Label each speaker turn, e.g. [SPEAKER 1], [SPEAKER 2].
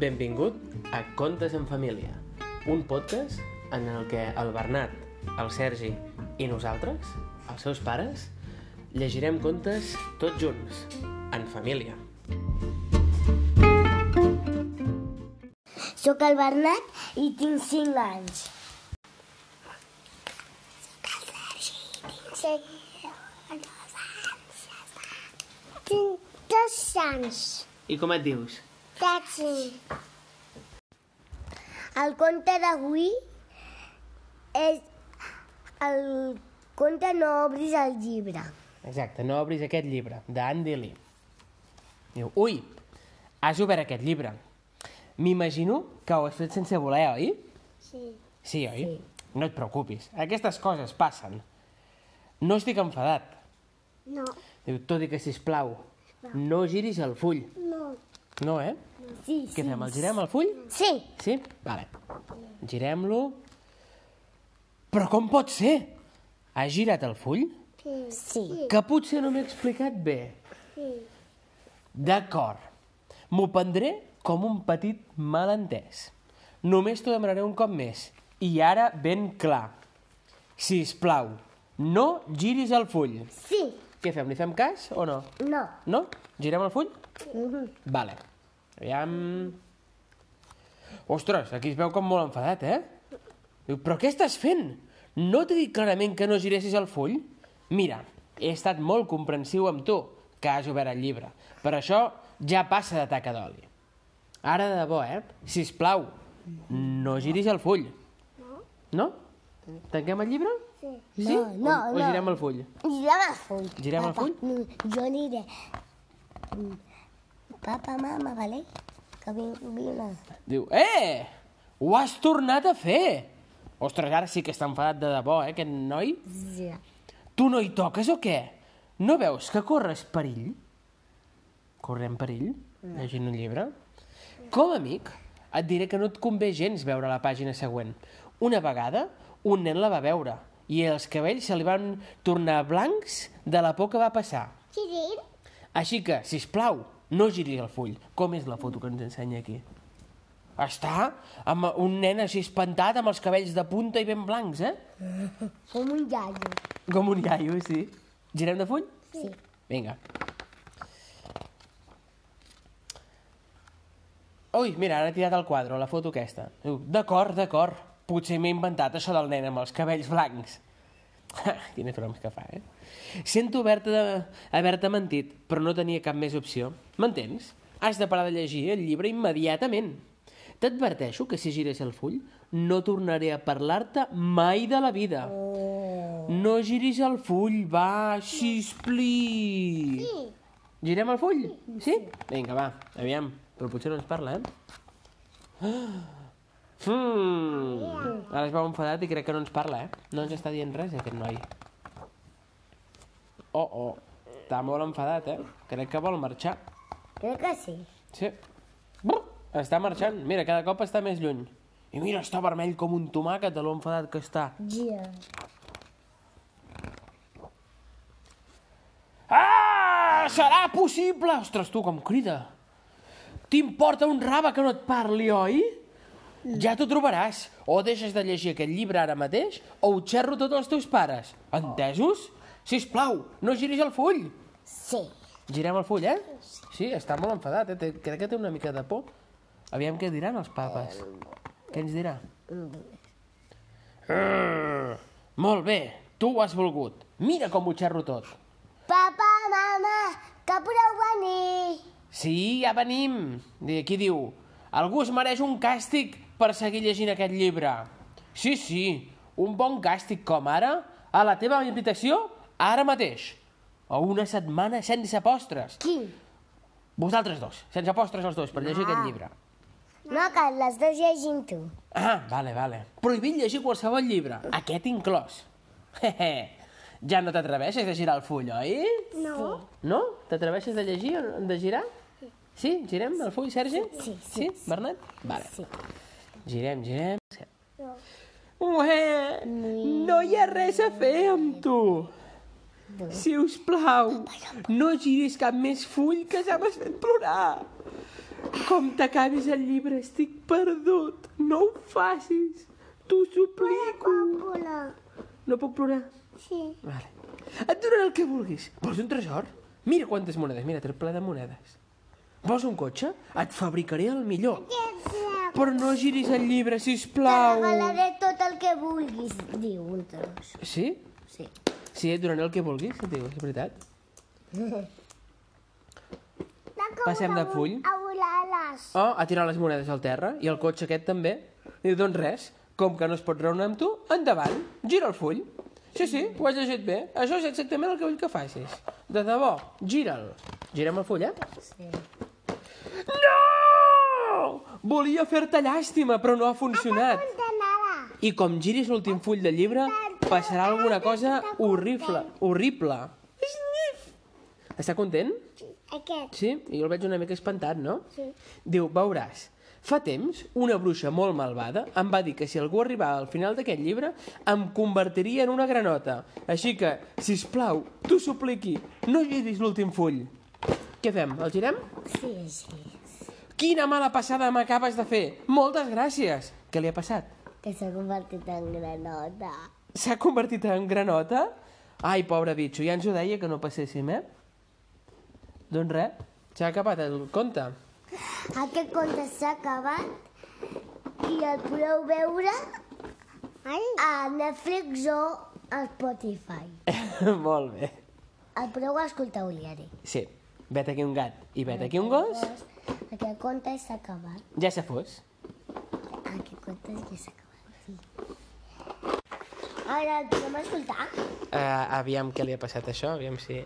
[SPEAKER 1] Benvingut a Contes en Família, un podcast en el que el Bernat, el Sergi i nosaltres, els seus pares, llegirem contes tots junts, en família.
[SPEAKER 2] Soc el Bernat i tinc 5 anys. Soc Tinc dos anys.
[SPEAKER 1] I com et dius?
[SPEAKER 2] Taxi. El conte d'avui és el conte No obris el llibre.
[SPEAKER 1] Exacte, no obris aquest llibre, d'Andy Lee. Diu, ui, has obert aquest llibre. M'imagino que ho has fet sense voler, oi?
[SPEAKER 2] Sí.
[SPEAKER 1] Sí, oi? No et preocupis, aquestes coses passen. No estic enfadat.
[SPEAKER 2] No.
[SPEAKER 1] Diu, tot i que, sisplau, no giris el full.
[SPEAKER 2] No.
[SPEAKER 1] No, eh?
[SPEAKER 2] Sí,
[SPEAKER 1] Què fem, el girem el full?
[SPEAKER 2] Sí.
[SPEAKER 1] Sí? Vale. Girem-lo. Però com pot ser? Has girat el full?
[SPEAKER 2] Sí.
[SPEAKER 1] Que potser no m'he explicat bé. D'acord. M'ho prendré com un petit malentès. Només t'ho demanaré un cop més. I ara ben clar. Si plau, no giris el full.
[SPEAKER 2] Sí.
[SPEAKER 1] Què fem, li fem cas o no?
[SPEAKER 2] No.
[SPEAKER 1] No? Girem el full?
[SPEAKER 2] Mhm.
[SPEAKER 1] Vale. Aviam... Ostres, aquí es veu com molt enfadat, eh? Diu, però què estàs fent? No t'he dit clarament que no giressis el full? Mira, he estat molt comprensiu amb tu, que has obert el llibre. Per això ja passa de taca d'oli. Ara de debò, eh? Sisplau, no giris el full. No. No? Tanquem el llibre?
[SPEAKER 2] Sí.
[SPEAKER 1] Sí?
[SPEAKER 2] No, no,
[SPEAKER 1] o, o girem el full?
[SPEAKER 2] Girem el full.
[SPEAKER 1] Girem el full?
[SPEAKER 2] no, Jo aniré. Papa, mama, vale? Que vine.
[SPEAKER 1] Diu, eh, ho has tornat a fer. Ostres, ara sí que està enfadat de debò, eh, aquest noi.
[SPEAKER 2] Sí.
[SPEAKER 1] Tu no hi toques o què? No veus que corres perill? Correm perill? Llegint un llibre? Com a amic, et diré que no et convé gens veure la pàgina següent. Una vegada, un nen la va veure i els cabells se li van tornar blancs de la por que va passar.
[SPEAKER 2] Girir?
[SPEAKER 1] Així que, si plau, no giris el full. Com és la foto que ens ensenya aquí? Està amb un nen així espantat amb els cabells de punta i ben blancs, eh?
[SPEAKER 2] Com un gallo.
[SPEAKER 1] Com un gallo, sí. Girem de full?
[SPEAKER 2] Sí.
[SPEAKER 1] Vinga. Ui, mira, ara he tirat el quadre, la foto aquesta. D'acord, d'acord. Potser m'he inventat això del nen amb els cabells blancs. Quines bromes que fa, eh? Sento haver-te de... haver mentit, però no tenia cap més opció. M'entens? Has de parar de llegir el llibre immediatament. T'adverteixo que si gires el full no tornaré a parlar-te mai de la vida. No giris el full, va, sispli. Sí. Girem el full? Sí? Vinga, va, aviam. Però potser no ens parla, eh? Mm. Ara es veu enfadat i crec que no ens parla, eh? No ens està dient res, aquest noi. Oh, oh. Està molt enfadat, eh? Crec que vol marxar.
[SPEAKER 2] Crec que sí.
[SPEAKER 1] Sí. Brr, està marxant. Mira, cada cop està més lluny. I mira, està vermell com un tomàquet de lo enfadat que està.
[SPEAKER 2] Gira.
[SPEAKER 1] Ah! Serà possible! Ostres, tu, com crida. T'importa un raba que no et parli, oi? Ja t'ho trobaràs. O deixes de llegir aquest llibre ara mateix, o ho xerro tots els teus pares. Entesos? Sisplau, no giris el full.
[SPEAKER 2] Sí.
[SPEAKER 1] Girem el full, eh? Sí, està molt enfadat, eh? Té- Crec que té una mica de por. Aviam què diran els papes. Què ens dirà? Mm, molt bé, tu ho has volgut. Mira com ho xerro tot.
[SPEAKER 2] Papa, mama, que podeu venir.
[SPEAKER 1] Sí, ja venim. I Aquí diu, algú es mereix un càstig per seguir llegint aquest llibre. Sí, sí, un bon càstig com ara, a la teva invitació, ara mateix. O una setmana sense postres.
[SPEAKER 2] Qui?
[SPEAKER 1] Vosaltres dos, sense postres els dos, per llegir aquest llibre.
[SPEAKER 2] No, que les dos llegim tu.
[SPEAKER 1] Ah, vale, vale. Prohibit llegir qualsevol llibre, aquest inclòs. Hehe. ja no t'atreveixes a girar el full, oi?
[SPEAKER 2] No.
[SPEAKER 1] No? T'atreveixes de llegir, o de girar? Sí? Girem el full, Sergi?
[SPEAKER 2] Sí,
[SPEAKER 1] Sí, Bernat? Vale.
[SPEAKER 2] Sí.
[SPEAKER 1] Girem, girem. Ué, no hi ha res a fer amb tu. Si us plau, no giris cap més full que ja m'has fet plorar. Com t'acabis el llibre, estic perdut. No ho facis. T'ho suplico.
[SPEAKER 2] Hola.
[SPEAKER 1] No puc plorar?
[SPEAKER 2] Sí.
[SPEAKER 1] Vale. Et donaré el que vulguis. Vols un tresor? Mira quantes monedes. Mira, té ple de monedes. Vols un cotxe? Et fabricaré el millor. Però no giris el llibre,
[SPEAKER 2] Te
[SPEAKER 1] sisplau.
[SPEAKER 2] regalaré tot el que vulguis, diu un tros.
[SPEAKER 1] Sí?
[SPEAKER 2] Sí.
[SPEAKER 1] Sí, et donaré el que vulguis, et diu, és veritat. Passem de full.
[SPEAKER 2] A volar les...
[SPEAKER 1] Oh, ha tirat les monedes al terra, i el cotxe aquest també. Diu, doncs res, com que no es pot raonar amb tu, endavant, gira el full. Sí, sí, ho has llegit bé. Això és exactament el que vull que facis. De debò, gira'l. Girem el full, eh?
[SPEAKER 2] Sí.
[SPEAKER 1] Volia fer-te llàstima, però no ha funcionat.
[SPEAKER 2] De.
[SPEAKER 1] I com giris l'últim full del llibre, passarà alguna cosa horrible, horrible. Està content?
[SPEAKER 2] Aquest.
[SPEAKER 1] Sí? I jo el veig una mica espantat, no?
[SPEAKER 2] Sí.
[SPEAKER 1] Diu, veuràs, fa temps una bruixa molt malvada em va dir que si algú arribava al final d'aquest llibre em convertiria en una granota. Així que, si us plau, t'ho supliqui, no giris l'últim full. Què fem? El girem?
[SPEAKER 2] Sí, sí.
[SPEAKER 1] Quina mala passada m'acabes de fer! Moltes gràcies! Què li ha passat?
[SPEAKER 2] Que s'ha convertit en granota.
[SPEAKER 1] S'ha convertit en granota? Ai, pobre bitxo, ja ens ho deia que no passéssim, eh? Doncs res, s'ha acabat el conte.
[SPEAKER 2] Aquest conte s'ha acabat i el podeu veure a Netflix o a Spotify.
[SPEAKER 1] Molt bé.
[SPEAKER 2] El podeu escoltar a diari.
[SPEAKER 1] Sí, vet aquí un gat i vet aquí un gos,
[SPEAKER 2] Aquest conte s'ha acabat.
[SPEAKER 1] ja se fos.
[SPEAKER 2] Aquest conte ja s'ha acabat. Sí. Ara el podem escoltar?
[SPEAKER 1] Uh, aviam què li ha passat això, aviam si...